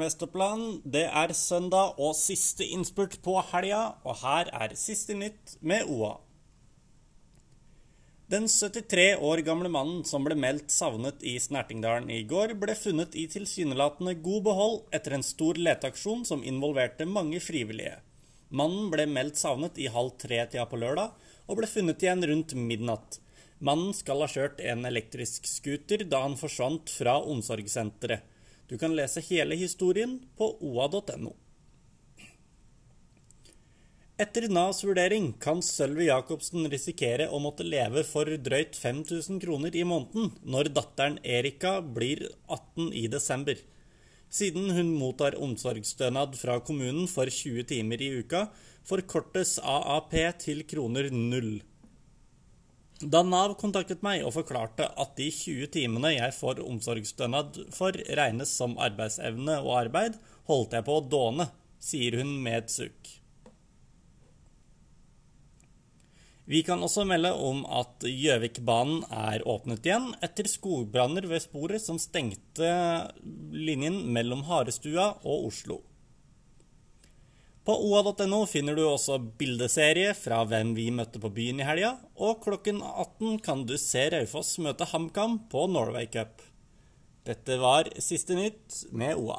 Vest-Oppland. Det er søndag og siste innspurt på helga, og her er siste nytt med OA. Den 73 år gamle mannen som ble meldt savnet i Snertingdalen i går, ble funnet i tilsynelatende god behold etter en stor leteaksjon som involverte mange frivillige. Mannen ble meldt savnet i halv tre-tida på lørdag, og ble funnet igjen rundt midnatt. Mannen skal ha kjørt en elektrisk scooter da han forsvant fra omsorgssenteret. Du kan lese hele historien på oa.no. Etter Navs vurdering kan Sølvi Jacobsen risikere å måtte leve for drøyt 5000 kroner i måneden når datteren Erika blir 18 i desember. Siden hun mottar omsorgsstønad fra kommunen for 20 timer i uka, forkortes AAP til kroner null. Da Nav kontaktet meg og forklarte at de 20 timene jeg får omsorgsstønad for, regnes som arbeidsevne og arbeid, holdt jeg på å dåne, sier hun med et sukk. Vi kan også melde om at Gjøvikbanen er åpnet igjen etter skogbranner ved sporet som stengte linjen mellom Harestua og Oslo. På oa.no finner du også bildeserie fra hvem vi møtte på byen i helga, og klokken 18 kan du se Raufoss møte HamKam på Norway Cup. Dette var siste nytt med OA.